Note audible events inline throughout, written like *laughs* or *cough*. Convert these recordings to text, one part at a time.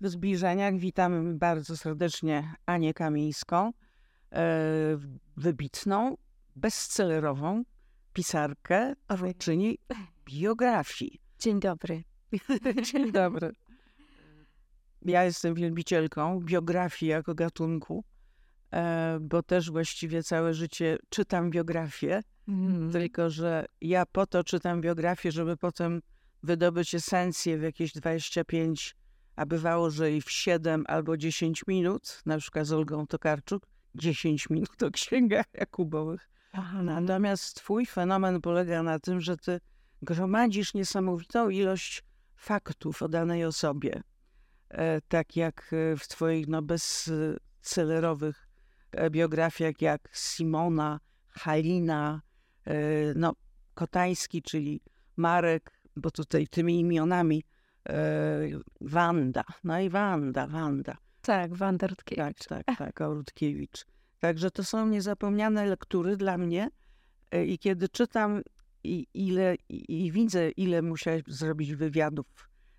W zbliżeniach witam bardzo serdecznie Anię Kamińską, e, wybitną, bestsellerową pisarkę, autorczyni biografii. Dzień dobry. *laughs* Dzień dobry. Ja jestem wielbicielką biografii jako gatunku, e, bo też właściwie całe życie czytam biografię, mm. tylko że ja po to czytam biografię, żeby potem wydobyć esencję w jakieś 25, a bywało, że i w 7 albo 10 minut, na przykład z Olgą Tokarczuk, 10 minut o księgach *laughs* Jakubowych. Natomiast twój fenomen polega na tym, że ty gromadzisz niesamowitą ilość faktów o danej osobie. E, tak jak e, w twoich no, bestsellerowych e, biografiach jak Simona, Halina, no, Kotański, czyli Marek, bo tutaj tymi imionami Wanda, no i Wanda, Wanda. Tak, Wanda Rutkiewicz. Tak, tak, tak, Rutkiewicz. Także to są niezapomniane lektury dla mnie i kiedy czytam i, ile, i, i widzę, ile musiałeś zrobić wywiadów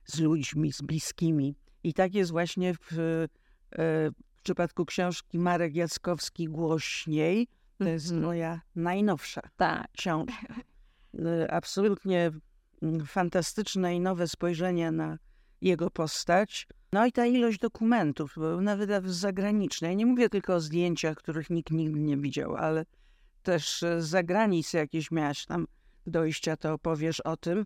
z ludźmi, z bliskimi. I tak jest właśnie w, e, w przypadku książki Marek Jackowski Głośniej. To jest mhm. moja najnowsza tak. książka. *laughs* E, absolutnie fantastyczne i nowe spojrzenie na jego postać. No i ta ilość dokumentów, nawet zagraniczne. Ja nie mówię tylko o zdjęciach, których nikt nigdy nie widział, ale też z zagranicy jakieś miałaś tam dojścia, to opowiesz o tym.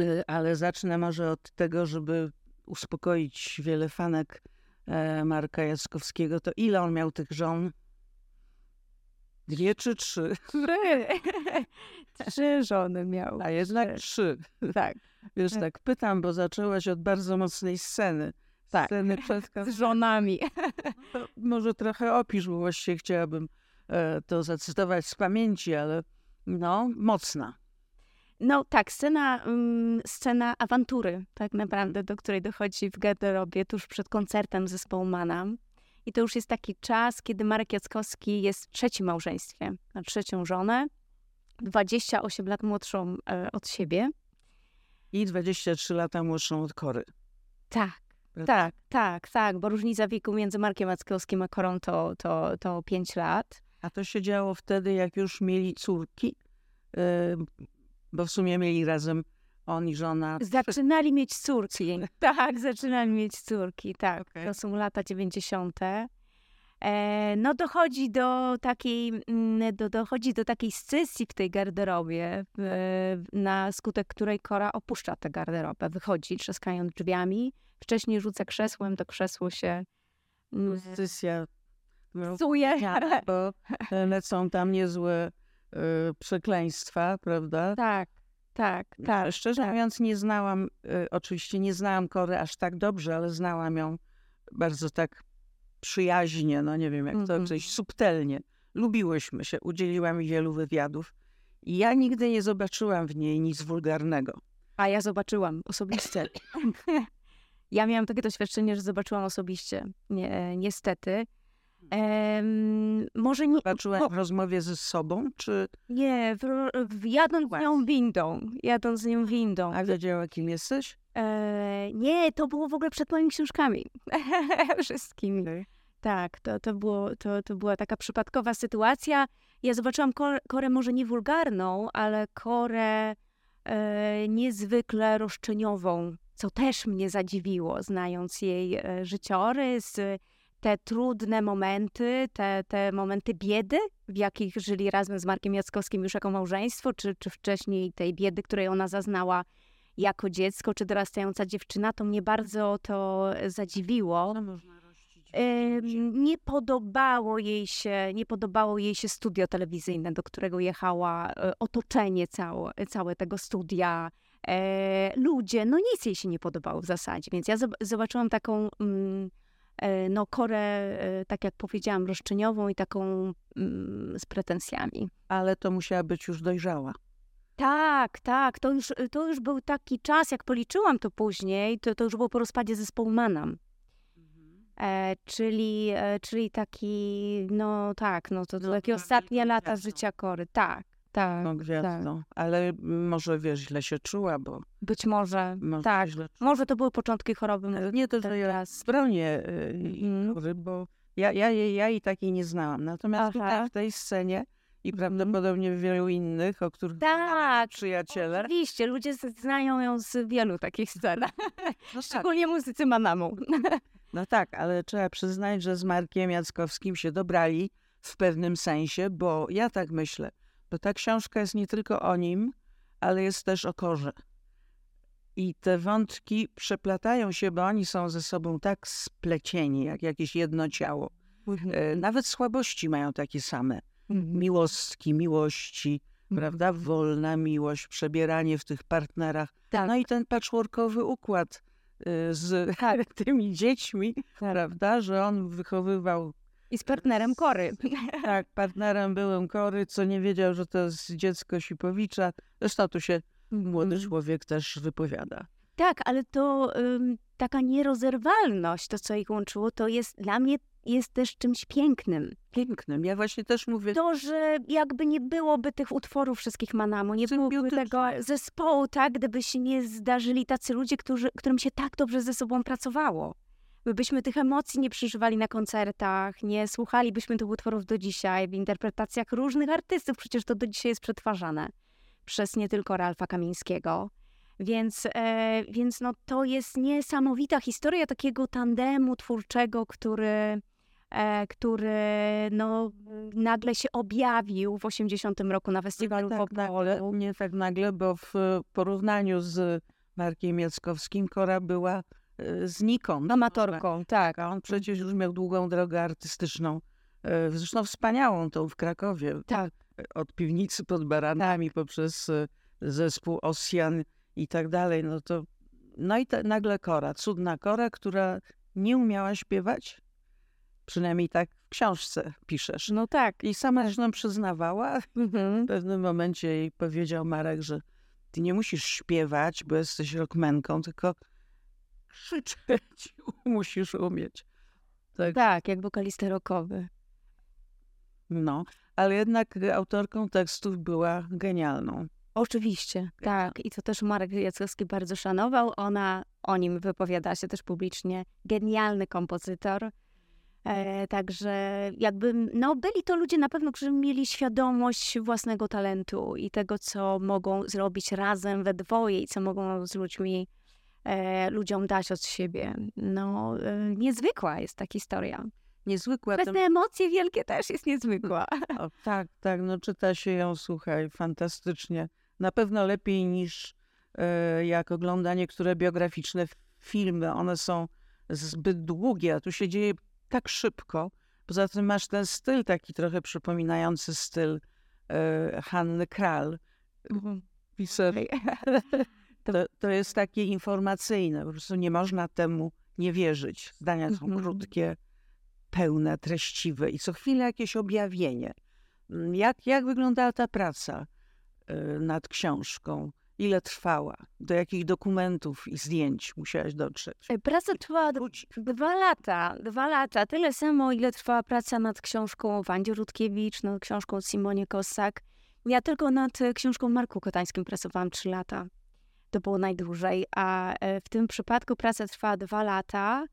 Y, ale zacznę może od tego, żeby uspokoić wiele fanek e, Marka Jackowskiego. To ile on miał tych żon? Dwie czy trzy? *laughs* Trzy. *laughs* trzy żony miał. A jednak trzy. Tak. Wiesz, tak pytam, bo zaczęłaś od bardzo mocnej sceny. Tak. Sceny *laughs* przed... Z żonami. To może trochę opisz, bo właściwie chciałabym e, to zacytować z pamięci, ale no, mocna. No tak, scena, um, scena awantury tak naprawdę, do której dochodzi w garderobie tuż przed koncertem zespołu Mana. I to już jest taki czas, kiedy Marek Jackowski jest w trzecim małżeństwie, ma trzecią żonę, 28 lat młodszą e, od siebie. I 23 lata młodszą od Kory. Tak, tak, tak, tak, bo różnica wieku między Markiem Jackowskim a Korą to, to, to 5 lat. A to się działo wtedy, jak już mieli córki, yy, bo w sumie mieli razem on i żona. Zaczynali mieć córki. *laughs* tak, zaczynali mieć córki, tak. Okay. To są lata 90. E, no dochodzi do takiej, mm, do, dochodzi do takiej scysji w tej garderobie, e, na skutek której Kora opuszcza tę garderobę, wychodzi trzaskając drzwiami, wcześniej rzuca krzesłem, to krzesło się... Mm, Scysja psuje. *laughs* Bo lecą tam niezłe y, przekleństwa, prawda? Tak, tak, tak. Szczerze tak. mówiąc nie znałam, y, oczywiście nie znałam Kory aż tak dobrze, ale znałam ją bardzo tak przyjaźnie, no nie wiem jak to, mm -hmm. subtelnie. Lubiłyśmy się, udzieliła mi wielu wywiadów i ja nigdy nie zobaczyłam w niej nic wulgarnego. A ja zobaczyłam osobiście. *laughs* ja miałam takie doświadczenie, że zobaczyłam osobiście, nie, niestety. Może nie. Patrzyłaś w rozmowie ze sobą, czy. Nie, w, w, jadąc z nią windą. Jadąc z nią windą. A wiedziała, kim jesteś? E, nie, to było w ogóle przed moimi książkami. *laughs* Wszystkimi. Okay. Tak, to, to, było, to, to była taka przypadkowa sytuacja. Ja zobaczyłam korę może nie wulgarną, ale korę e, niezwykle roszczeniową, co też mnie zadziwiło, znając jej e, życiorys, te trudne momenty, te, te momenty biedy, w jakich żyli razem z Markiem Jackowskim już jako małżeństwo, czy, czy wcześniej tej biedy, której ona zaznała jako dziecko, czy dorastająca dziewczyna, to mnie bardzo to zadziwiło. No nie podobało jej się, nie podobało jej się studio telewizyjne, do którego jechała, e, otoczenie całe, całe tego studia, e, ludzie, no nic jej się nie podobało w zasadzie, więc ja zobaczyłam taką mm, no, korę, e, tak jak powiedziałam, roszczeniową i taką mm, z pretensjami. Ale to musiała być już dojrzała. Tak, tak. To już, to już był taki czas, jak policzyłam to później, to, to już było po rozpadzie zespołu Manam. Mhm. E, czyli, e, czyli taki, no tak, no to, to takie ostatnie lata życia Kory. Tak, tak. No gwiazdą. Tak. Ale może, wiesz, źle się czuła, bo... Być może, Może tak. źle Może to były początki choroby. Nie to, że ja bronię y, Mhm. chory, bo ja, ja, jej- ja jej takiej nie znałam. Natomiast Aha. tutaj w tej scenie i Mhm. prawdopodobnie w wielu innych, o których Tak, przyjaciele. Oczywiście, ludzie znają ją z wielu takich scen. *laughs* No tak, Szczególnie muzycy Manamu. *laughs* no tak, ale trzeba przyznać, że z Markiem Jackowskim się dobrali w pewnym sensie, bo ja tak myślę, bo ta książka jest nie tylko o nim, ale jest też o korze. I te wątki przeplatają się, bo oni są ze sobą tak splecieni, jak jakieś jedno ciało. E, Nawet słabości mają takie same. Miłostki, miłości, prawda? Wolna miłość, przebieranie w tych partnerach. Tak. No i ten patchworkowy układ y, z *laughs* tymi dziećmi, prawda? Że on wychowywał, I z partnerem Kory. *laughs* tak, partnerem byłem Kory, co nie wiedział, że to jest dziecko Sipowicza. Zresztą tu się młody człowiek też wypowiada. Tak, ale to ym, taka nierozerwalność, to co ich łączyło, to jest dla mnie jest też czymś pięknym. Pięknym. Ja właśnie też mówię, To, że jakby nie byłoby tych utworów wszystkich Manamu, nie byłoby tego zespołu, tak, gdyby się nie zdarzyli tacy ludzie, którzy, którym się tak dobrze ze sobą pracowało. My byśmy tych emocji nie przeżywali na koncertach, nie słuchalibyśmy tych utworów do dzisiaj w interpretacjach różnych artystów, przecież to do dzisiaj jest przetwarzane przez nie tylko Ralfa Kamińskiego. Więc, e, więc no, to jest niesamowita historia takiego tandemu twórczego, który, e, który no, nagle się objawił w 80 roku na festiwalu tak tak, nagle, nie tak nagle, bo w porównaniu z Markiem Jackowskim Kora była y, znikąd. amatorką, tak. A on przecież już miał długą drogę artystyczną. e, Zresztą wspaniałą tą w Krakowie. Tak. Od piwnicy pod baranami poprzez e, zespół Ossian i tak dalej. No to no i nagle Kora, cudna Kora, która nie umiała śpiewać. Przynajmniej tak w książce piszesz. No tak. I sama zresztą przyznawała. Mhm. W pewnym momencie jej powiedział Marek, że ty nie musisz śpiewać, bo jesteś rockmenką, tylko krzyczeć *laughs* musisz umieć. Tak, Tak, jak wokalista rockowy. No. Ale jednak autorką tekstów była genialną. Oczywiście, tak. I to też Marek Jackowski bardzo szanował. Ona o nim wypowiada się też publicznie. Genialny kompozytor. E, także jakby, no byli to ludzie na pewno, którzy mieli świadomość własnego talentu i tego, co mogą zrobić razem we dwoje i co mogą z ludźmi, e, ludziom dać od siebie. No, e, niezwykła jest ta historia. Niezwykła. Bez te emocje wielkie też jest niezwykła. *laughs* o, tak, tak, no czyta się ją, słuchaj, fantastycznie. Na pewno lepiej niż e, jak ogląda niektóre biograficzne filmy. One są zbyt długie, a tu się dzieje tak szybko. Poza tym masz ten styl taki trochę przypominający styl e, Hanny Kral. Piser. *laughs* To, to jest takie informacyjne, po prostu nie można temu nie wierzyć. Zdania są Mhm. krótkie, pełne, treściwe i co chwilę jakieś objawienie. Mm, Jak, jak wyglądała ta praca y, nad książką? Ile trwała? Do jakich dokumentów i zdjęć musiałaś dotrzeć? E, Praca trwała dwa lata, dwa lata. Tyle samo, ile trwała praca nad książką Wandzie Rutkiewicz, nad książką Simonie Kossak. Ja tylko nad e, książką Marku Kotańskim pracowałam trzy lata. To było najdłużej, a e, w tym przypadku praca trwała dwa lata.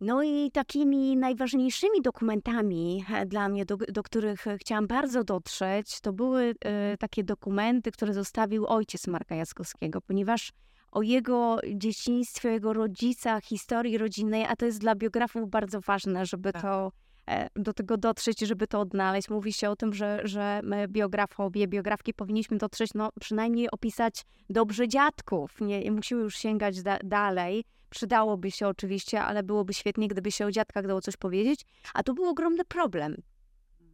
No i takimi najważniejszymi dokumentami e, dla mnie, do, do których e, chciałam bardzo dotrzeć, to były e, takie dokumenty, które zostawił ojciec Marka Jackowskiego, ponieważ o jego dzieciństwie, jego rodzicach, historii rodzinnej, a to jest dla biografów bardzo ważne, żeby Tak. to e, do tego dotrzeć, żeby to odnaleźć. Mówi się o tym, że, że my biografowie, biografki powinniśmy dotrzeć, no przynajmniej opisać dobrze dziadków. Nie, nie musimy już sięgać da, dalej. Przydałoby się oczywiście, ale byłoby świetnie, gdyby się o dziadkach dało coś powiedzieć. A to był ogromny problem.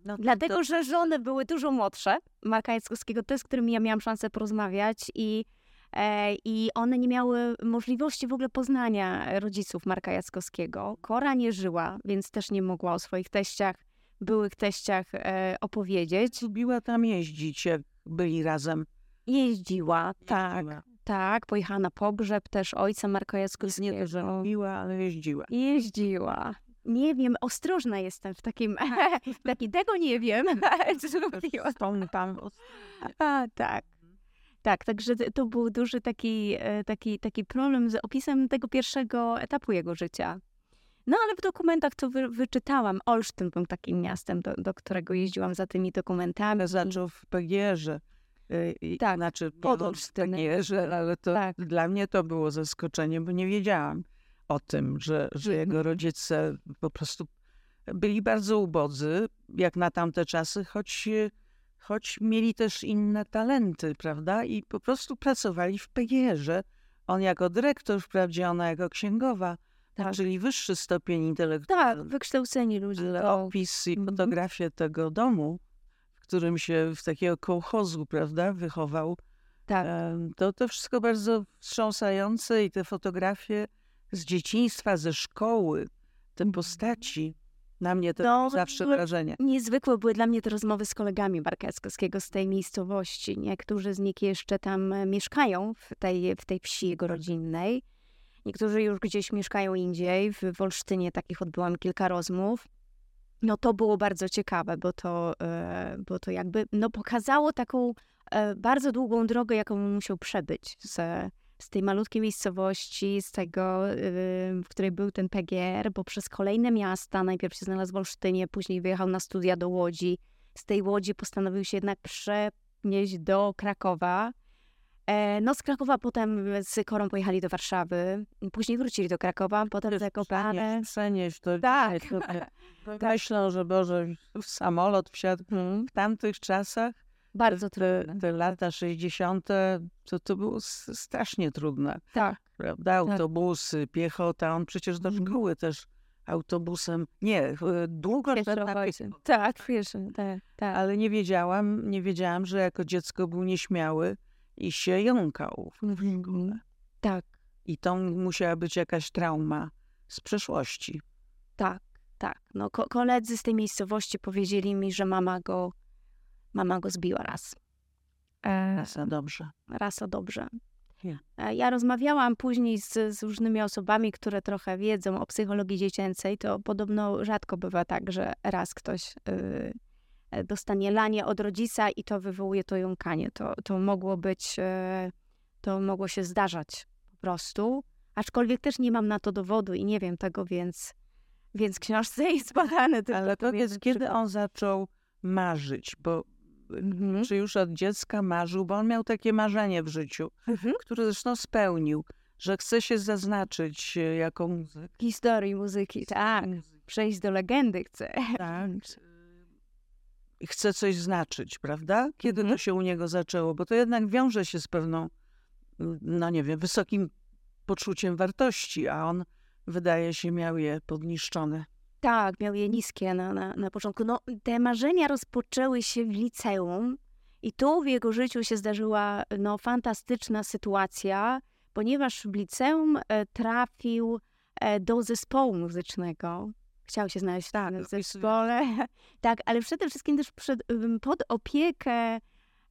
No, Dlatego, to, że żony były dużo młodsze, Marka Jackowskiego, te, z którymi ja miałam szansę porozmawiać i, e, i one nie miały możliwości w ogóle poznania rodziców Marka Jackowskiego. Kora nie żyła, więc też nie mogła o swoich teściach, byłych teściach e, opowiedzieć. lubiła tam jeździć, jak byli razem. Jeździła, tak, Jeździła. Tak, pojechała na pogrzeb też ojca Marka Nie to, że Jackowskiego. lubiła, ale jeździła. Jeździła. Nie wiem, ostrożna jestem w takim, *laughs* taki, tego nie wiem. *laughs* *laughs* Co zrobiła. Wspomnę A, tak. tak, także to był duży taki, e, taki, taki problem z opisem tego pierwszego etapu jego życia. No ale w dokumentach, co wy, wyczytałam, Olsztyn był takim miastem, do, do którego jeździłam za tymi dokumentami. Zaczął w PGR-ze. Y, tak, znaczy pod Olsztynem, ale to tak. dla mnie to było zaskoczenie, bo nie wiedziałam o tym, że, że jego rodzice po prostu byli bardzo ubodzy, jak na tamte czasy, choć, choć mieli też inne talenty, prawda? I po prostu pracowali w PGR-ze. On jako dyrektor, wprawdzie ona jako księgowa, tak. czyli wyższy stopień intelektualny. Tak, wykształceni ludzie. Opis i mhm. fotografię tego domu, w którym się w takiego kołchozu, prawda, wychował, tak. to to wszystko bardzo wstrząsające i te fotografie z dzieciństwa, ze szkoły, te mhm. postaci, na mnie to no, zawsze wrażenie. Niezwykłe były dla mnie te rozmowy z kolegami Barkackiego z tej miejscowości. Niektórzy z nich jeszcze tam e, mieszkają w tej, w tej wsi jego rodzinnej. Niektórzy już gdzieś mieszkają indziej. W, w Olsztynie takich odbyłam kilka rozmów. No to było bardzo ciekawe, bo to, e, bo to jakby no, pokazało taką e, bardzo długą drogę, jaką musiał przebyć z, z tej malutkiej miejscowości, z tego, w której był ten PGR, bo przez kolejne miasta, najpierw się znalazł w Olsztynie, później wyjechał na studia do Łodzi. Z tej Łodzi postanowił się jednak przenieść do Krakowa. E, no z Krakowa potem z Korą pojechali do Warszawy, później wrócili do Krakowa, potem Zakopane. Przenieść, to tak. *laughs* tak. Myślę, że Boże, w samolot wsiadł hmm. w tamtych czasach bardzo trudne. Te lata 60. to, to było strasznie trudne. Tak. Prawda? Tak. Autobusy, piechota, on przecież do mhm. szkoły też autobusem. Nie, długo Tak, wiesz, tak, tak. Ale nie wiedziałam, nie wiedziałam, że jako dziecko był nieśmiały i się jąkał w mhm. szkole. Tak. I to musiała być jakaś trauma z przeszłości. Tak, tak. No, ko koledzy z tej miejscowości powiedzieli mi, że mama go Mama go zbiła raz. E, Rasa dobrze. Rasa dobrze. E, ja rozmawiałam później z, z, różnymi osobami, które trochę wiedzą o psychologii dziecięcej. To podobno rzadko bywa tak, że raz ktoś y, dostanie lanie od rodzica i to wywołuje to jąkanie. To, to mogło być, y, to mogło się zdarzać po prostu. Aczkolwiek też nie mam na to dowodu i nie wiem tego, więc, więc książce *laughs* jest badane. Ale powiedz, kiedy on zaczął marzyć, bo mhm. czy już od dziecka marzył, bo on miał takie marzenie w życiu, mhm. które zresztą spełnił, że chce się zaznaczyć e, jako muzyk. Historii muzyki, tak. Przejść do legendy chce. Tak. *laughs* Chce coś znaczyć, prawda? Kiedy mhm. to się u niego zaczęło? Bo to jednak wiąże się z pewną, no nie wiem, wysokim poczuciem wartości, a on wydaje się miał je podniszczone. Tak, miał je niskie na, na, na początku. No, te marzenia rozpoczęły się w liceum i tu w jego życiu się zdarzyła no, fantastyczna sytuacja, ponieważ w liceum e, trafił e, do zespołu muzycznego. Chciał się znaleźć w tak, zespole. *laughs* Tak, ale przede wszystkim też przed, pod opiekę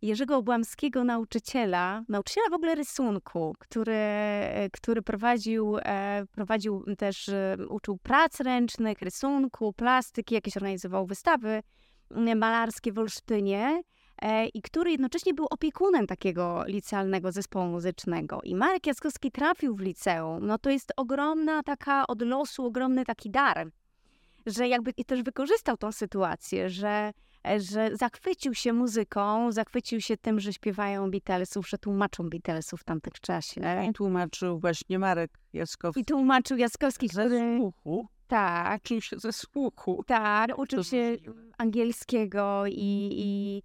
Jerzego Obłamskiego, nauczyciela, nauczyciela w ogóle rysunku, który, który prowadził, e, prowadził też, e, uczył prac ręcznych, rysunku, plastyki, jakieś organizował wystawy malarskie w Olsztynie e, i który jednocześnie był opiekunem takiego licealnego zespołu muzycznego. I Marek Jackowski trafił w liceum. No to jest ogromna taka od losu, ogromny taki dar, że jakby i też wykorzystał tą sytuację, że E, że zachwycił się muzyką, zachwycił się tym, że śpiewają Beatlesów, że tłumaczą Beatlesów w tamtych czasie. I tłumaczył właśnie Marek Jaskowski. I tłumaczył Jaskowski, ze który... słuchu. Tak. Uczył się ze słuchu. Tak, uczył się angielskiego i, i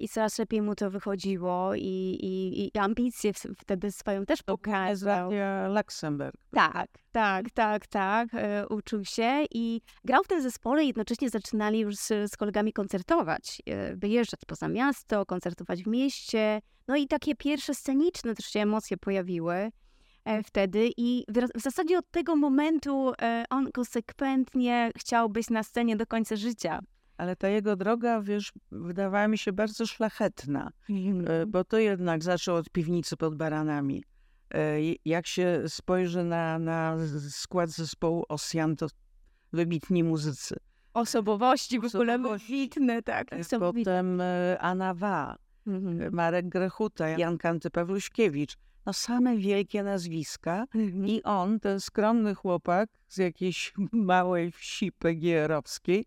i coraz lepiej mu to wychodziło i, i, i ambicje wtedy swoją też pokazał. Luxemburg. Tak, tak, tak, tak. E, uczył się i grał w tym zespole i jednocześnie zaczynali już z, z kolegami koncertować, e, wyjeżdżać poza miasto, koncertować w mieście. No i takie pierwsze sceniczne też się emocje pojawiły wtedy i w zasadzie od tego momentu on konsekwentnie chciał być na scenie do końca życia. Ale ta jego droga, wiesz, wydawała mi się bardzo szlachetna, mm. bo to jednak zaczął od piwnicy pod baranami. E, jak się spojrzy na, na skład zespołu Osjan, to wybitni muzycy. Osobowości w ogóle wybitne, tak. Potem Anawa, mhm. Marek Grechuta, Jan Kanty Pawluśkiewicz. No same wielkie nazwiska mhm. i on, ten skromny chłopak z jakiejś *laughs* małej wsi PGR-owskiej,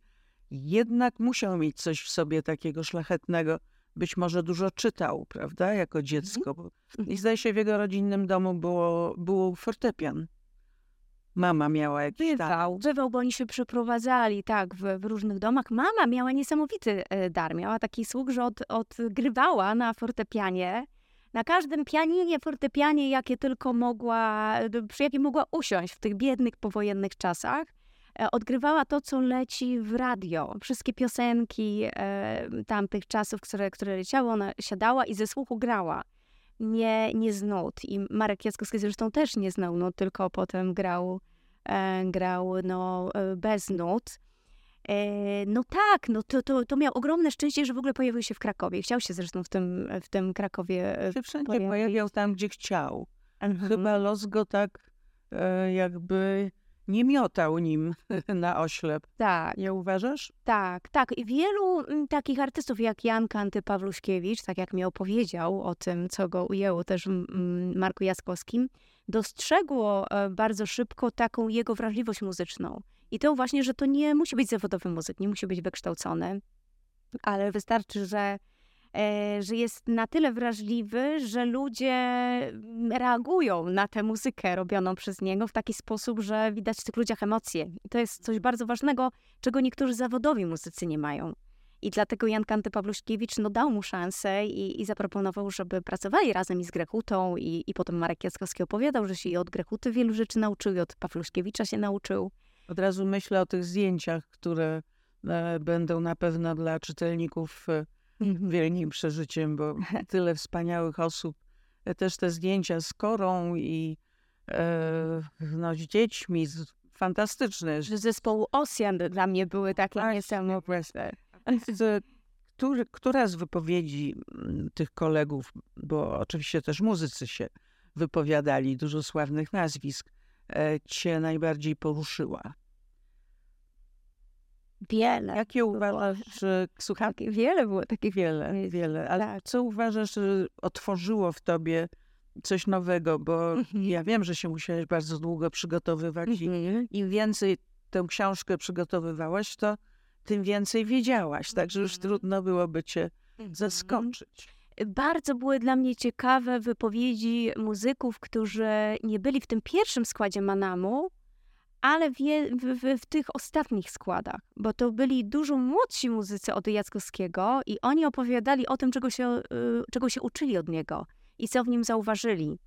jednak musiał mieć coś w sobie takiego szlachetnego. Być może dużo czytał, prawda, jako dziecko. Mhm. I zdaje się, w jego rodzinnym domu było, było fortepian. Mama miała jakiś Bywał, bywał, bo oni się przeprowadzali, tak, w, w, różnych domach. Mama miała niesamowity e, dar. Miała taki słuch, że od, odgrywała na fortepianie. Na każdym pianinie, fortepianie, jakie tylko mogła, przy jakim mogła usiąść w tych biednych, powojennych czasach. E, odgrywała to, co leci w radio. Wszystkie piosenki e, tamtych czasów, które, które leciały, ona siadała i ze słuchu grała. Nie, nie z nut. I Marek Jackowski zresztą też nie znał nut, tylko potem grał, e, grał no, e, bez nut. E, no tak, no to, to, to miał ogromne szczęście, że w ogóle pojawił się w Krakowie. Chciał się zresztą w tym, w tym Krakowie się wszędzie pojawiał tam, gdzie chciał. Mhm. Chyba los go tak jakby nie miotał nim *laughs* na oślep. Tak. Nie uważasz? Tak, tak. I wielu mm, takich artystów jak Jan Kanty Pawluśkiewicz, tak jak mi opowiedział o tym, co go ujęło też Marku Jaskowskim, dostrzegło e, bardzo szybko taką jego wrażliwość muzyczną. I to właśnie, że to nie musi być zawodowy muzyk, nie musi być wykształcony, ale wystarczy, że że jest na tyle wrażliwy, że ludzie mm, reagują na tę muzykę robioną przez niego w taki sposób, że widać w tych ludziach emocje. I to jest coś bardzo ważnego, czego niektórzy zawodowi muzycy nie mają. I dlatego Jan Kanty Pawluśkiewicz no, dał mu szansę i, i zaproponował, żeby pracowali razem i z Grechutą i, i potem Marek Jackowski opowiadał, że się i od Grechuty wielu rzeczy nauczył i od Pawluśkiewicza się nauczył. Od razu myślę o tych zdjęciach, które e, będą na pewno dla czytelników e. *laughs* wielkim przeżyciem, bo tyle wspaniałych osób. E, też te zdjęcia z Korą i e, no, z dziećmi, z, fantastyczne. Że zespołu Ocean dla mnie były takie niesamowite. Który, która z wypowiedzi mm, tych kolegów, bo oczywiście też muzycy się wypowiadali, dużo sławnych nazwisk, e, cię najbardziej poruszyła? Wiele. Jakie uważasz, że słuchawki? Wiele było takich. Wiele, wiele. Ale tak. co uważasz, że otworzyło w tobie coś nowego? Bo mhm. ja wiem, że się musiałeś bardzo długo przygotowywać mhm. i im więcej tę książkę przygotowywałaś, to tym więcej wiedziałaś. Także już mhm. trudno byłoby cię mhm. zaskoczyć. Bardzo były dla mnie ciekawe wypowiedzi muzyków, którzy nie byli w tym pierwszym składzie Manamu, ale w, w, w, tych ostatnich składach, bo to byli dużo młodsi muzycy od Jackowskiego i oni opowiadali o tym, czego się, y, czego się uczyli od niego i co w nim zauważyli.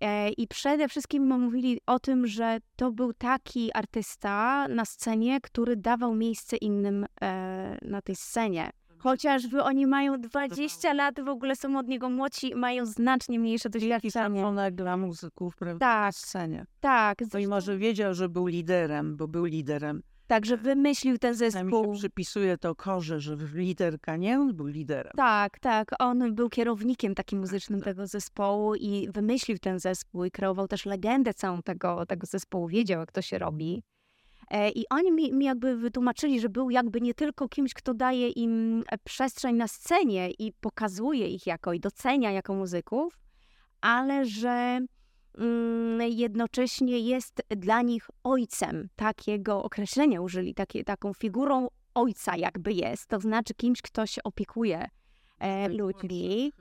E, I przede wszystkim mówili o tym, że to był taki artysta na scenie, który dawał miejsce innym e, na tej scenie. Chociażby oni mają 20 lat, w ogóle są od niego młodsi, mają znacznie mniejsze doświadczenie. One dla muzyków, prawda? Tak. scenie. Tak. To i może wiedział, że był liderem, bo był liderem. Także wymyślił ten zespół. się przypisuje to korze, że liderka, nie? On był liderem. Tak, tak. On był kierownikiem takim muzycznym tego zespołu i wymyślił ten zespół i kreował też legendę całą tego, tego zespołu. Wiedział, jak to się robi. E, I oni mi, mi jakby wytłumaczyli, że był jakby nie tylko kimś, kto daje im e, przestrzeń na scenie i pokazuje ich jako i docenia jako muzyków, ale że mm, jednocześnie jest dla nich ojcem. Takiego określenia użyli, takie, taką figurą ojca jakby jest. To znaczy kimś, kto się opiekuje e, ludźmi.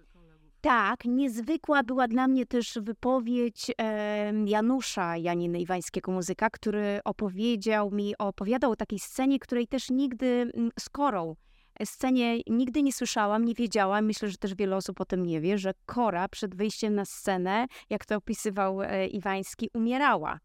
Tak, niezwykła była dla mnie też wypowiedź Janusza Janiny Iwańskiego, muzyka, który opowiedział mi, opowiadał o takiej scenie, której też nigdy z e, scenie nigdy nie słyszałam, nie wiedziałam, myślę, że też wiele osób o tym nie wie, że Kora przed wyjściem na scenę, jak to opisywał e, Iwański, umierała.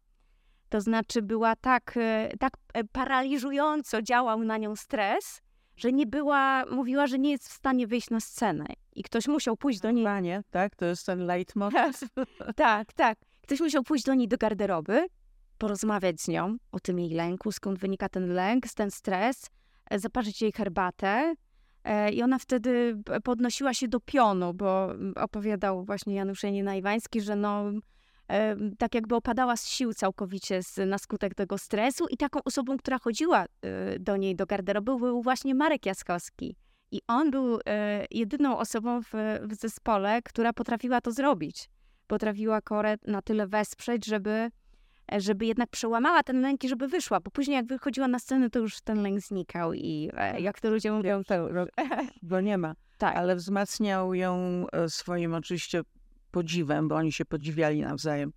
To znaczy była tak, e, tak paraliżująco działał na nią stres, że nie była, mówiła, że nie jest w stanie wyjść na scenę i ktoś musiał pójść do niej. Panie, tak? To jest ten leitmotiv. *laughs* tak, tak. Ktoś musiał pójść do niej do garderoby, porozmawiać z nią o tym jej lęku, skąd wynika ten lęk, ten stres, e, zaparzyć jej herbatę. E, I ona wtedy podnosiła się do pionu, bo opowiadał właśnie Janusz Janina Iwański, że no, tak jakby opadała z sił całkowicie z, na skutek tego stresu i taką osobą, która chodziła y, do niej do garderoby był właśnie Marek Jaskowski. I on był e, jedyną osobą w, w zespole, która potrafiła to zrobić. Potrafiła Korę na tyle wesprzeć, żeby, e, żeby jednak przełamała ten lęk i żeby wyszła, bo później jak wychodziła na scenę, to już ten lęk znikał i e, jak to ludzie mówią, to... Go nie ma. *laughs* Tak. Ale wzmacniał ją swoim oczywiście podziwem, bo oni się podziwiali nawzajem.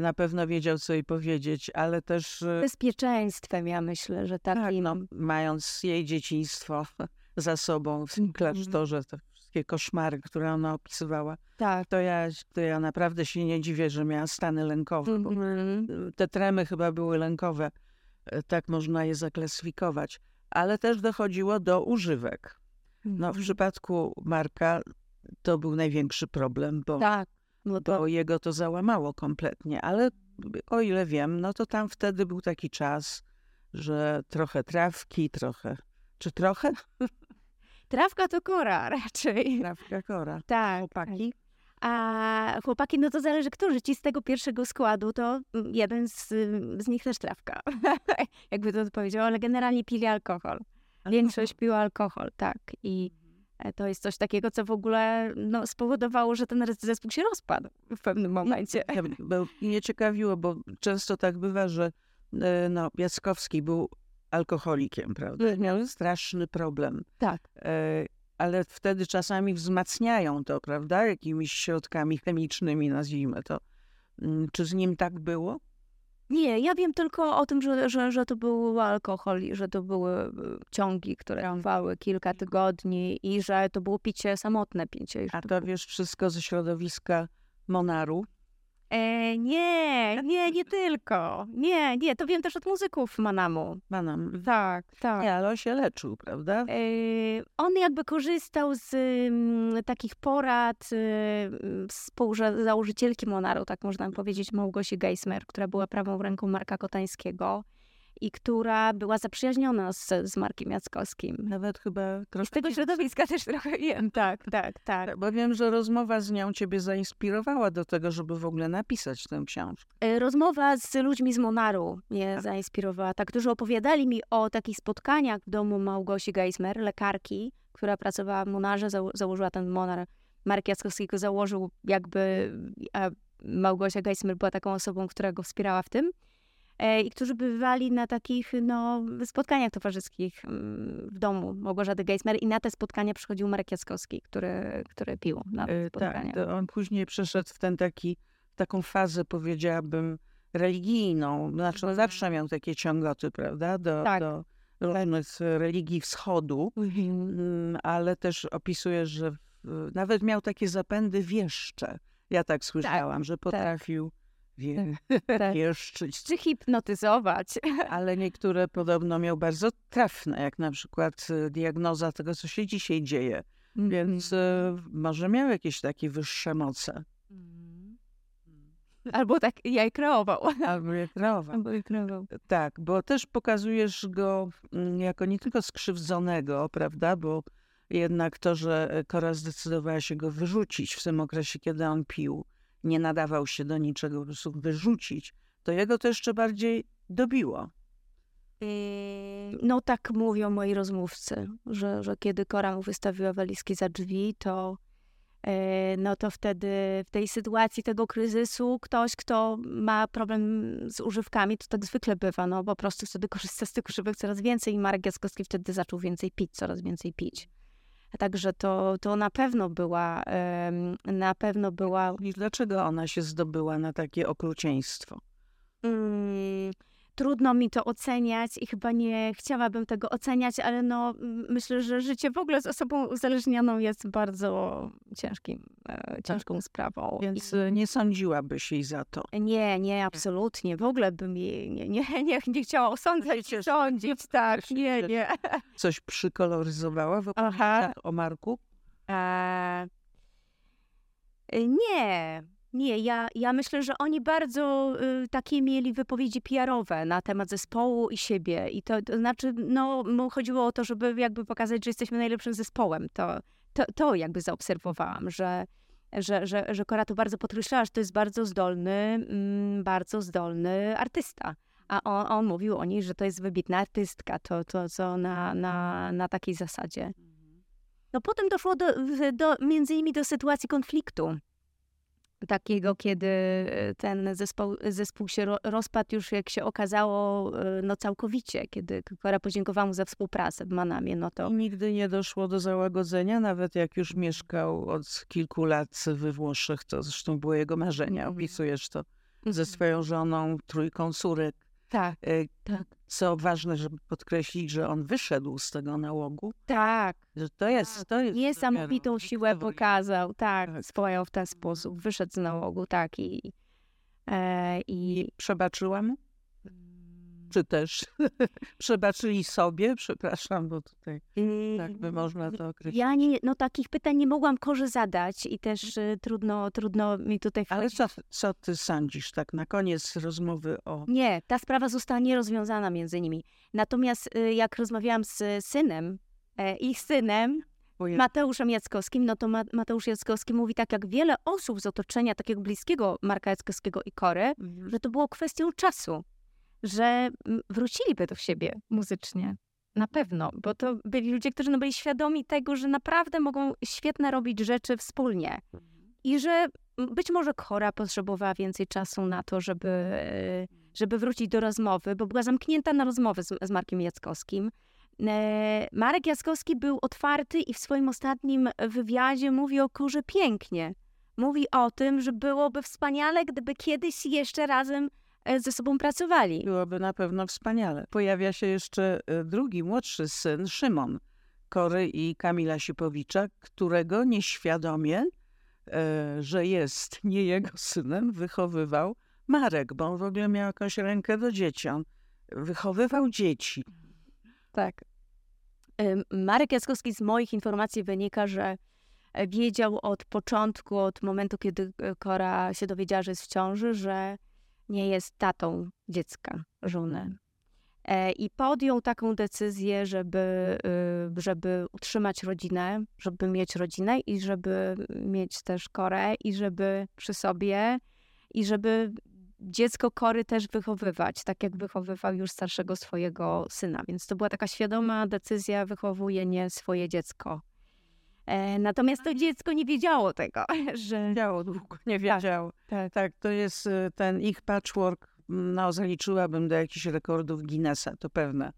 Na pewno wiedział, co jej powiedzieć, ale też Bezpieczeństwem, ja myślę, że tak, takim... no, mając jej dzieciństwo *laughs* za sobą w tym Mhm. klasztorze, te wszystkie koszmary, które ona opisywała, tak. to ja, to ja naprawdę się nie dziwię, że miała stany lękowe. Mhm. te tremy chyba były lękowe, e, tak można je zaklasyfikować. Ale też dochodziło do używek. No, w Mhm. przypadku Marka to był największy problem, bo, Tak. No to bo jego to załamało kompletnie. Ale o ile wiem, no to tam wtedy był taki czas, że trochę trawki, trochę. Czy trochę? *laughs* trawka to kora *laughs* raczej. Trawka kora. Tak. Chłopaki? A chłopaki, no to zależy kto. Ci z tego pierwszego składu, to mm, jeden z, z nich też trawka. *laughs* Jakby to powiedział, ale generalnie pili alkohol. Większość piła alkohol, tak. I e, to jest coś takiego, co w ogóle no, spowodowało, że ten zespół się rozpadł w pewnym momencie. Mnie ciekawiło, bo często tak bywa, że e, no, Jackowski był alkoholikiem, prawda? Miał straszny problem. Tak. E, ale wtedy czasami wzmacniają to, prawda? Jakimiś środkami chemicznymi, nazwijmy to. Mm, Czy z nim tak było? Nie, ja wiem tylko o tym, że, że, że to był alkohol i że to były y, ciągi, które trwały kilka tygodni i że to było picie, samotne picie. A to wiesz wszystko ze środowiska Monaru. E, nie, nie, nie tylko. Nie, nie, to wiem też od muzyków Manamu. Manam. Tak, tak. Nie, ale on się leczył, prawda? E, on jakby korzystał z mm, takich porad y, współzałożycielki Monaru, tak można powiedzieć, Małgosi Geismer, która była prawą ręką Marka Kotańskiego i która była zaprzyjaźniona z, z Markiem Jackowskim. Nawet chyba I z troszkę. tego środowiska też trochę wiem, tak, *laughs* tak, tak. Bo wiem, że rozmowa z nią ciebie zainspirowała do tego, żeby w ogóle napisać tę książkę. E, Rozmowa z ludźmi z Monaru mnie zainspirowała, tak, którzy opowiadali mi o takich spotkaniach w domu Małgosi Geismer, lekarki, która pracowała w Monarze, zało- założyła ten Monar. Marek Jackowski go założył jakby, a Małgosia Geismer była taką osobą, która go wspierała w tym. E, I którzy bywali na takich no, spotkaniach towarzyskich mm, w domu Małgorzaty Geismer i na te spotkania przychodził Marek Jackowski, który, który pił na te E, spotkania. Tak, on później przeszedł w ten taki, taką fazę, powiedziałabym, religijną. Znaczy, on zawsze miał takie ciągoty, prawda, do, Tak. do różnych religii wschodu, Mm, ale też opisuje, że nawet miał takie zapędy wieszcze. Ja tak słyszałam, że potrafił wie, *laughs* tak. wieszczyć, Czy hipnotyzować? *laughs* ale niektóre podobno miał bardzo trafne, jak na przykład e, diagnoza tego, co się dzisiaj dzieje. Więc e, może miał jakieś takie wyższe moce. Albo tak ja *laughs* kreował. Albo je kreował. Albo je kreował. Tak, bo też pokazujesz go mm, jako nie tylko skrzywdzonego, prawda, bo jednak to, że Kora zdecydowała się go wyrzucić w tym okresie, kiedy on pił, nie nadawał się do niczego, po prostu wyrzucić, to jego to jeszcze bardziej dobiło. No tak mówią moi rozmówcy, że, że kiedy Kora mu wystawiła walizki za drzwi, to e, no to wtedy w tej sytuacji tego kryzysu ktoś, kto ma problem z używkami, to tak zwykle bywa, no po prostu wtedy korzysta z tych używek coraz więcej i Marek Jackowski wtedy zaczął więcej pić, coraz więcej pić. Także to, to na pewno była, na pewno była I dlaczego ona się zdobyła na takie okrucieństwo? Mm, trudno mi to oceniać i chyba nie chciałabym tego oceniać, ale no, myślę, że życie w ogóle z osobą uzależnioną jest bardzo ciężkim, e, ciężką sprawą. Więc I- e, nie sądziłabyś jej za to. nie, nie, absolutnie. W ogóle bym jej nie, nie, *laughs* nie, nie chciała osądzać, Przecież- sądzić, tak, nie, nie. Coś przykoloryzowała w Aha. o Marku? E, nie, nie. Ja, ja myślę, że oni bardzo y, takie mieli wypowiedzi PR-owe na temat zespołu i siebie. I to, to znaczy, no, chodziło o to, żeby jakby pokazać, że jesteśmy najlepszym zespołem. To, to, to jakby zaobserwowałam, że, że, że, że Kora to bardzo podkreślała, że to jest bardzo zdolny, mm, bardzo zdolny artysta. A on, on mówił o niej, że to jest wybitna artystka. To, to co na, na, na takiej zasadzie. No potem doszło do, do, między innymi do sytuacji konfliktu. Takiego, kiedy e, ten zespół, zespół się ro, rozpadł już, jak się okazało, e, no całkowicie, kiedy Kora podziękowała mu za współpracę w Manamie, no to... Nigdy nie doszło do załagodzenia, nawet jak już mieszkał od kilku lat we Włoszech, to zresztą było jego marzenie, mhm. opisujesz to ze swoją żoną, trójką córek. Tak, e, tak. Co ważne, żeby podkreślić, że on wyszedł z tego nałogu. Tak. Że to jest, tak. to jest Niesamowitą siłę pokazał, tak, tak. Swoją w ten sposób. Wyszedł z nałogu, tak. I, e, i... I przebaczyłam? Czy też *laughs* przebaczyli sobie, przepraszam, bo tutaj tak by można to określić. Ja nie, no takich pytań nie mogłam Korze zadać i też y, trudno, trudno mi tutaj... Ale co, co ty sądzisz tak na koniec rozmowy o... Nie, ta sprawa została nierozwiązana między nimi. Natomiast y, jak rozmawiałam z synem, e, ich synem, Mateuszem Jackowskim, no to Mateusz Jackowski mówi tak, jak wiele osób z otoczenia takiego bliskiego Marka Jackowskiego i Kory, mhm. że to było kwestią czasu że wróciliby do siebie muzycznie. Na pewno, bo to byli ludzie, którzy no byli świadomi tego, że naprawdę mogą świetne robić rzeczy wspólnie. I że być może Kora potrzebowała więcej czasu na to, żeby, żeby wrócić do rozmowy, bo była zamknięta na rozmowy z, z Markiem Jackowskim. E, Marek Jackowski był otwarty i w swoim ostatnim wywiadzie mówi o Korze pięknie. Mówi o tym, że byłoby wspaniale, gdyby kiedyś jeszcze razem E, ze sobą pracowali. Byłoby na pewno wspaniale. Pojawia się jeszcze e, drugi, młodszy syn, Szymon Kory i Kamila Sipowicza, którego nieświadomie, e, że jest nie jego synem, wychowywał Marek, bo on w ogóle miał jakąś rękę do dzieci. On wychowywał dzieci. Tak. Marek Jackowski z moich informacji wynika, że wiedział od początku, od momentu, kiedy Kora się dowiedziała, że jest w ciąży, że nie jest tatą dziecka, żony. E, I podjął taką decyzję, żeby, y, żeby utrzymać rodzinę, żeby mieć rodzinę i żeby mieć też korę i żeby przy sobie i żeby dziecko kory też wychowywać, tak jak wychowywał już starszego swojego syna. Więc to była taka świadoma decyzja, wychowuje nie swoje dziecko. E, natomiast to dziecko nie wiedziało tego, *laughs* że... Wiedziało długo, nie tak, wiedziało. Tak, tak, to jest y, ten ich patchwork, no zaliczyłabym do jakichś rekordów Guinnessa, to pewne.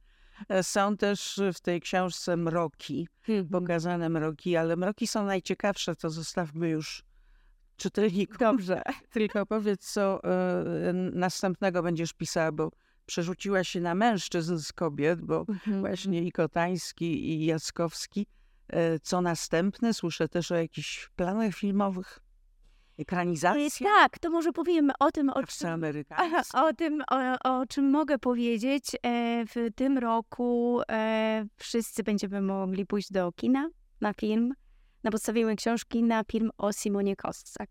E, są też w tej książce mroki, mhm. pokazane mroki, ale mroki są najciekawsze, to zostawmy już czytelnikom. Dobrze. *laughs* Tylko powiedz, co y, następnego będziesz pisała, bo przerzuciła się na mężczyzn z kobiet, bo mhm. właśnie i Kotański, i Jackowski co następne? Słyszę też o jakichś planach filmowych, ekranizacji. Tak, to może powiemy o tym, o czym, *laughs* o, tym o, o, czym mogę powiedzieć. E, w tym roku e, wszyscy będziemy mogli pójść do kina na film, na podstawie książki na film o Simonie Kossak.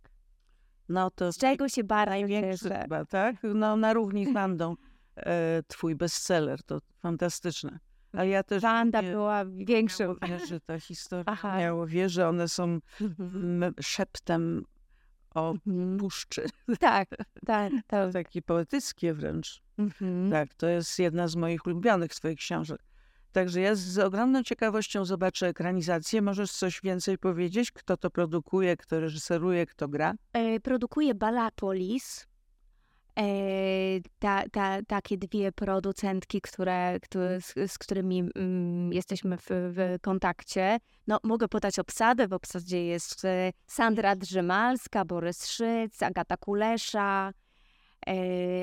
No to z czego się bardzo cieszę. Chyba, tak? No na równi z twój bestseller, to fantastyczne. Ale ja też Wanda nie, była większą. Wierzy, ta historia Aha. wierzę, one są mhm. szeptem o mhm. puszczy. Tak, tak. *laughs* To takie poetyckie wręcz. Mhm. Tak, to jest jedna z moich ulubionych swoich książek. Także ja z ogromną ciekawością zobaczę ekranizację. Możesz coś więcej powiedzieć? Kto to produkuje, kto reżyseruje, kto gra? E, produkuje Balapolis. E, ta, ta, takie dwie producentki, które, które, z, z którymi mm, jesteśmy w, w, kontakcie. No, mogę podać obsadę. W obsadzie jest e, Sandra Drzymalska, Borys Szyc, Agata Kulesza, e,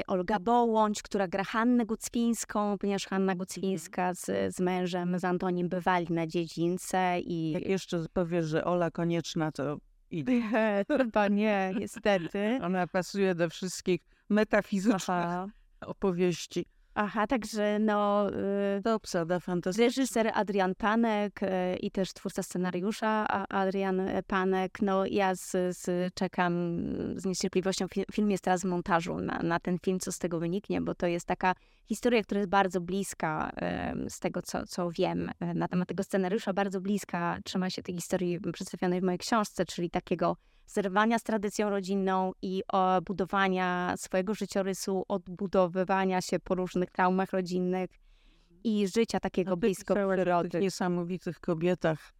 Olga Bołądź, która gra Hannę Gucwińską, ponieważ Hanna Gucwińska z, z mężem, z Antonim bywali na dziedzińce. I... Jak jeszcze powiesz, że Ola Konieczna, to idę. *laughs* Chyba nie, niestety. Ona pasuje do wszystkich metafizycznych Aha. opowieści. Aha, także no... Y, to obsada fantastyczna. Reżyser Adrian Panek y, i też twórca scenariusza Adrian Panek. No ja z, z, czekam z niecierpliwością. Film jest teraz w montażu na, na ten film, co z tego wyniknie, bo to jest taka historia, która jest bardzo bliska z tego, co, co wiem e, na temat tego scenariusza, bardzo bliska trzyma się tej historii przedstawionej w mojej książce, czyli takiego zerwania z tradycją rodzinną i budowania swojego życiorysu, odbudowywania się po różnych traumach rodzinnych i życia takiego no, blisko przyrody. tych niesamowitych kobietach,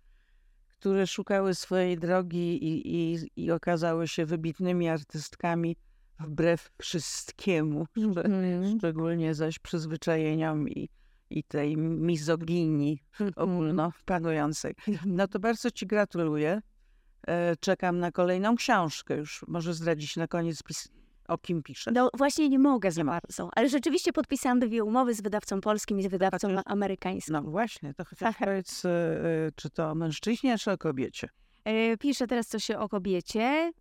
które szukały swojej drogi i, i, i okazały się wybitnymi artystkami wbrew wszystkiemu, mm. szczególnie zaś przyzwyczajeniom i, i tej mizoginii mm. ogólno panującej. No to bardzo Ci gratuluję. E, czekam na kolejną książkę. Już może zdradzić na koniec o kim piszę. No właśnie nie mogę za bardzo, ale rzeczywiście podpisałam dwie umowy z wydawcą polskim i z wydawcą chociaż, amerykańskim. No właśnie, to *laughs* chociaż powiedz, e, czy to o mężczyźnie, czy o kobiecie? E, piszę teraz coś o kobiecie,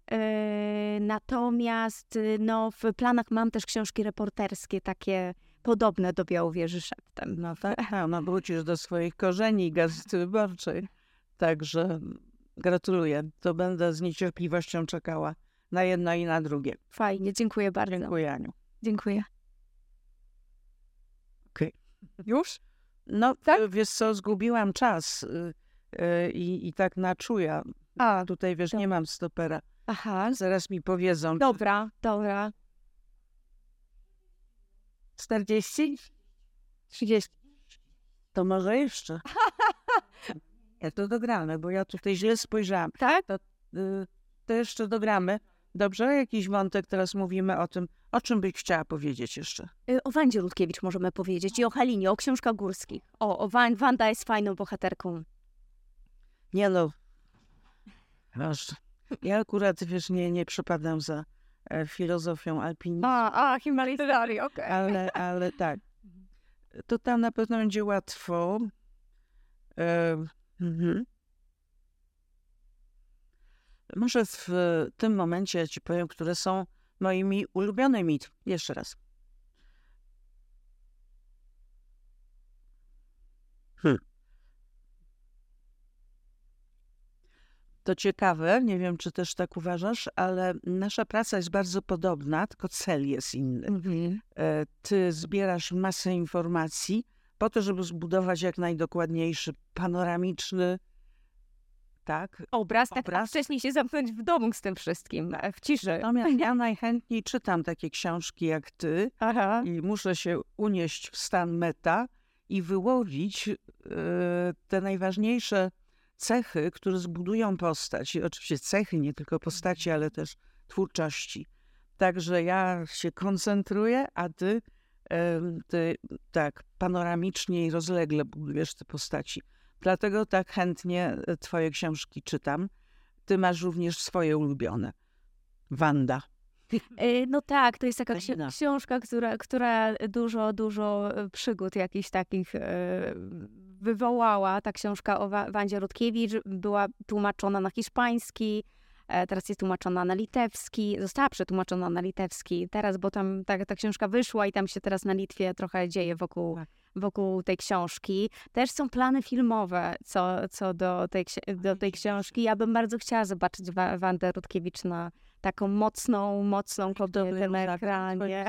natomiast no, w planach mam też książki reporterskie, takie podobne do Białowieży szeptem. No tak, no wrócisz do swoich korzeni Gazety Wyborczej. Także Gratuluję. To będę z niecierpliwością czekała na jedno i na drugie. Fajnie, dziękuję bardzo. Dziękuję, Aniu. Dziękuję. Okej. Okay. Już? No, tak? wiesz co, zgubiłam czas yy, i, i tak na czuja. A, tutaj wiesz, nie mam stopera. Aha. Zaraz mi powiedzą. Dobra, dobra. 40? 30. To może jeszcze. *laughs* Ja to dogramy, bo ja tutaj źle spojrzałam. Tak? To, y, to jeszcze dogramy. Dobrze? Jakiś wątek teraz mówimy o tym. O czym byś chciała powiedzieć jeszcze? Y, o Wandzie Rutkiewicz możemy powiedzieć i o Halinie, o książkach górskich. O, o Wan Wanda jest fajną bohaterką. Nie no. Masz. Ja akurat, wiesz, nie, nie przepadam za e, filozofią alpinizmu. A, a, Himalajstari, okej. Okay. Ale, ale tak. To tam na pewno będzie łatwo. E, Mhm. Może w tym momencie ci powiem, które są moimi ulubionymi. Jeszcze raz. Hmm. To ciekawe, nie wiem, czy też tak uważasz, ale nasza praca jest bardzo podobna, tylko cel jest inny. Mhm. E, ty zbierasz masę informacji, po to, żeby zbudować jak najdokładniejszy, panoramiczny tak, obraz, tak obraz. wcześniej się zamknąć w domu z tym wszystkim, e, w ciszy. Natomiast *laughs* ja najchętniej czytam takie książki jak ty Aha. i muszę się unieść w stan meta i wyłowić y, te najważniejsze cechy, które zbudują postać. I oczywiście cechy, nie tylko postaci, ale też twórczości. Także ja się koncentruję, a ty ty tak panoramicznie i rozlegle budujesz te postaci. Dlatego tak chętnie e, twoje książki czytam. Ty masz również swoje ulubione. Wanda. E, no tak, to jest taka książka, która, która dużo, dużo e, przygód jakichś takich wywołała. Ta książka o Wandzie Rutkiewicz była tłumaczona na hiszpański, teraz jest tłumaczona na litewski, została przetłumaczona na litewski teraz, bo tam ta, ta książka wyszła i tam się teraz na Litwie trochę dzieje wokół, tak. wokół tej książki. Też są plany filmowe co, co do, tej, do tej książki. Ja bym bardzo chciała zobaczyć Wandę Rutkiewicz na taką mocną, mocną kobietę na ekranie.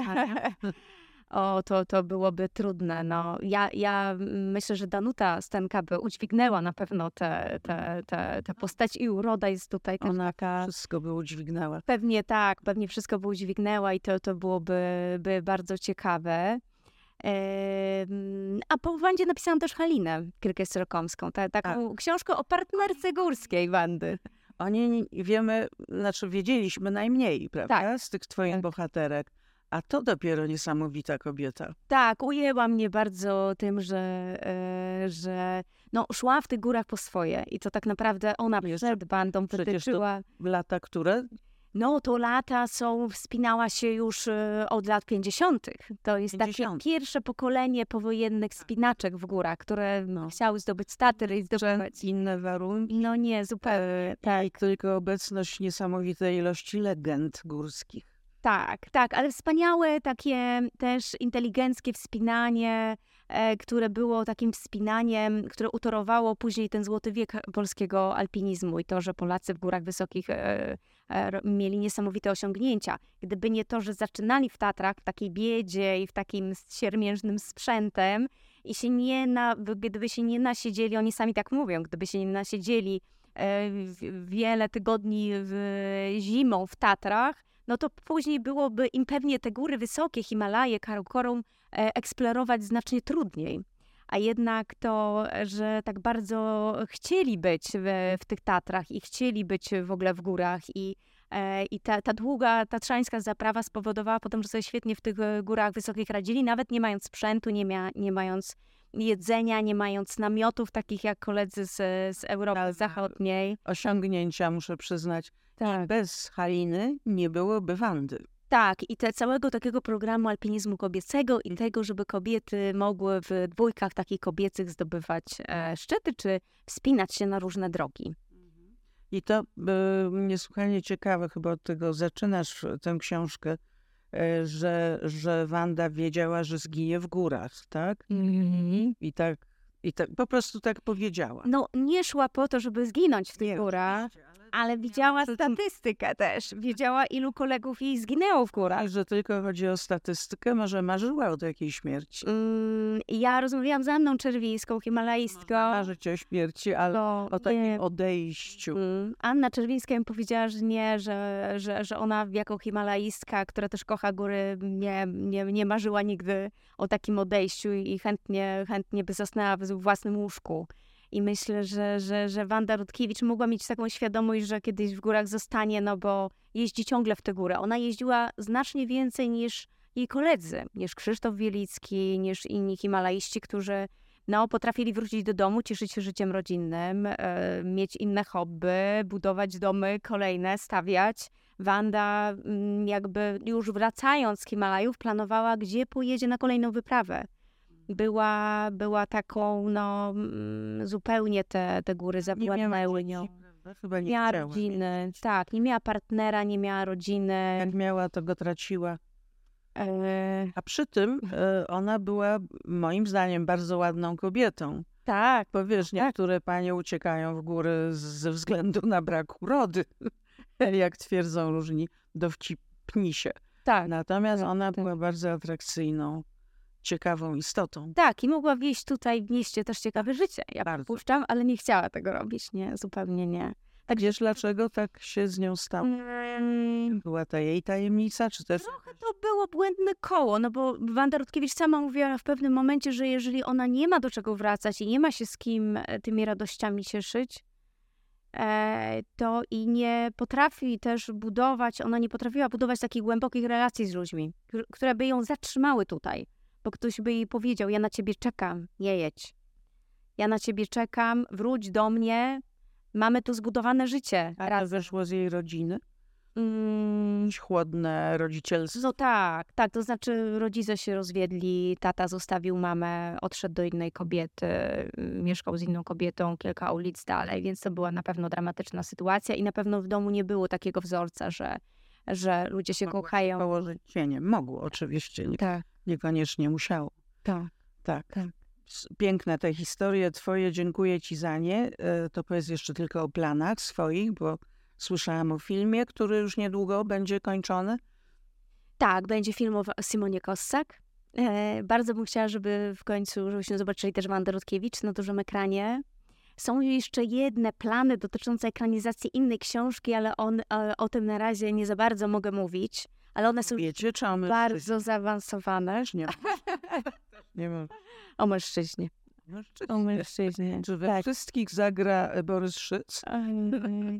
*laughs* o, to, to byłoby trudne. No, ja, ja myślę, że Danuta Stenka by udźwignęła na pewno tę te, te, te postać i uroda jest tutaj też Ona taka... wszystko by udźwignęła. Pewnie tak, pewnie wszystko by udźwignęła i to, to byłoby by bardzo ciekawe. A po Wandzie napisałam też Halinę Krykes-Rokomską, ta, taką tak. książkę o partnerce górskiej Wandy. O niej wiemy, znaczy wiedzieliśmy najmniej, prawda, tak. z tych twoich tak. bohaterek. A to dopiero niesamowita kobieta. Tak, ujęła mnie bardzo tym, że, e, że no, szła w tych górach po swoje i to tak naprawdę ona przed bandą wytyczyła. lata które? No, to lata są, wspinała się już e, od lat 50. To jest 50. takie pierwsze pokolenie powojennych spinaczek w górach, które no. chciały zdobyć staty i zdobywać. Inne warunki? No nie, zupełnie. E, tak. Tylko obecność niesamowitej ilości legend górskich. Tak, tak, ale wspaniałe takie też inteligenckie wspinanie, e, które było takim wspinaniem, które utorowało później ten złoty wiek polskiego alpinizmu i to, że Polacy w górach wysokich e, e, mieli niesamowite osiągnięcia. Gdyby nie to, że zaczynali w Tatrach w takiej biedzie i w takim siermiężnym sprzętem i się nie na, gdyby się nie nasiedzieli, oni sami tak mówią, gdyby się nie nasiedzieli e, wiele tygodni w, zimą w Tatrach, no to później byłoby im pewnie te góry wysokie, Himalaje, Karakorum, e, eksplorować znacznie trudniej. a jednak to, że tak bardzo chcieli być w, w tych Tatrach i chcieli być w ogóle w górach i i ta, ta długa tatrzańska zaprawa spowodowała potem, że sobie świetnie w tych górach wysokich radzili, nawet nie mając sprzętu, nie, mia, nie mając jedzenia, nie mając namiotów, takich jak koledzy z, z Europy tak, Zachodniej. Osiągnięcia, muszę przyznać. Tak. Bez Haliny nie byłoby Wandy. Tak, i te całego takiego programu alpinizmu kobiecego i tego, żeby kobiety mogły w dwójkach takich kobiecych zdobywać e, szczyty, czy wspinać się na różne drogi. I to y, niesłychanie ciekawe, chyba od tego zaczynasz tę książkę, y, że, że Wanda wiedziała, że zginie w górach, tak? Mm-hmm. I tak i tak, po prostu tak powiedziała. No, nie szła po to, żeby zginąć w tych górach, ale widziała statystykę też. Wiedziała, ilu kolegów jej zginęło w górach. Że tylko chodzi o statystykę, może marzyła o takiej śmierci. Mm, ja rozmawiałam z Anną Czerwińską, himalajstką. Marzyć o śmierci, ale no, o takim nie. odejściu. Mm. Anna Czerwińska mi powiedziała, że nie, że, że, że ona jako himalaistka, która też kocha góry, nie, nie, nie marzyła nigdy o takim odejściu i chętnie, chętnie by zasnęła w własnym łóżku. I myślę, że, że, że Wanda Rutkiewicz mogła mieć taką świadomość, że kiedyś w górach zostanie, no bo jeździ ciągle w te góry. Ona jeździła znacznie więcej niż jej koledzy, niż Krzysztof Wielicki, niż inni himalaiści, którzy no, potrafili wrócić do domu, cieszyć się życiem rodzinnym, e, mieć inne hobby, budować domy kolejne, stawiać. Wanda mm, jakby już wracając z Himalajów planowała, gdzie pojedzie na kolejną wyprawę była, była taką, no, mm, zupełnie te, te góry zawładnęły nią. Chyba nie miała rodziny, tak, nie miała partnera, nie miała rodziny. Jak miała, to go traciła. E... A przy tym e, ona była, moim zdaniem, bardzo ładną kobietą. Tak. Bo wiesz, tak. niektóre panie uciekają w góry ze względu na brak urody, *laughs* jak twierdzą różni dowcipnisie. Tak. Natomiast tak, ona tak. była bardzo atrakcyjną ciekawą istotą. Tak, i mogła wieść tutaj w mieście też ciekawe życie. Ja Bardzo. puszczam, ale nie chciała tego robić, nie, zupełnie nie. Tak wiesz, dlaczego tak się z nią stało? Mm. Była ta jej tajemnica, czy też... Trochę to było błędne koło, no bo Wanda Rutkiewicz sama mówiła w pewnym momencie, że jeżeli ona nie ma do czego wracać i nie ma się z kim e, tymi radościami cieszyć, e, to i nie potrafi też budować, ona nie potrafiła budować takich głębokich relacji z ludźmi, które by ją zatrzymały tutaj bo ktoś by jej powiedział: Ja na ciebie czekam, nie jedź. Ja na ciebie czekam, wróć do mnie, mamy tu zbudowane życie. A raz. wyszło z jej rodziny? Mm. Chłodne rodzicielstwo? No tak, tak, to znaczy rodzice się rozwiedli, tata zostawił mamę, odszedł do innej kobiety, mieszkał z inną kobietą kilka ulic dalej, więc to była na pewno dramatyczna sytuacja i na pewno w domu nie było takiego wzorca, że, że ludzie się Mogło kochają. Położyć cienie. Mogło oczywiście. Nie. Tak. Niekoniecznie musiało. Tak. Tak. tak. Piękne te historie twoje, dziękuję ci za nie. E, to powiedz jeszcze tylko o planach swoich, bo słyszałam o filmie, który już niedługo będzie kończony. Tak, będzie film o Simonie Kossak. E, bardzo bym chciała, żeby w końcu, żebyśmy zobaczyli też Wandę Rutkiewicz na dużym ekranie. Są jeszcze jedne plany dotyczące ekranizacji innej książki, ale on, e, o tym na razie nie za bardzo mogę mówić ale one są Wiecie, czy bardzo zaawansowane. Nie, *laughs* nie mam. O mężczyźnie. O mężczyźnie. Czy we tak. wszystkich zagra e, Borys Szyc?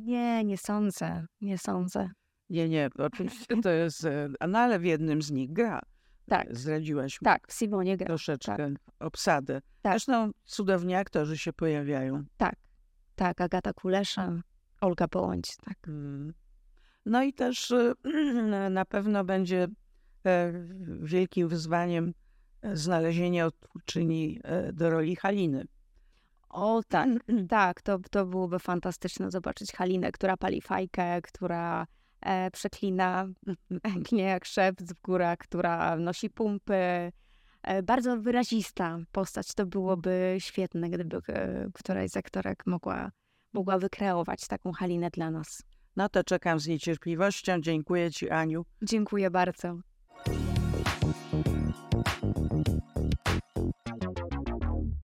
Nie, nie sądzę. Nie sądzę. Nie, nie, oczywiście to jest, e, no ale w jednym z nich gra. Tak. Zdradziłaś mi. Tak, w Simonie gra. Troszeczkę tak. obsadę. Tak. Zresztą cudowni aktorzy się pojawiają. Tak, tak, Agata Kulesza, Olga Połądź, tak. Hmm. No i też y, *clears throat* na pewno będzie e, wielkim wyzwaniem e, znalezienie odtwórczyni e, do roli Haliny. O tak, *clears throat* tak, to, to byłoby fantastyczne zobaczyć Halinę, która pali fajkę, która e, przeklina *laughs* nie jak szept w górach, która nosi pumpy. E, bardzo wyrazista postać, to byłoby świetne, gdyby e, któraś z aktorek mogła, mogła wykreować taką Halinę dla nas. No to czekam z niecierpliwością. Dziękuję Ci, Aniu. Dziękuję bardzo.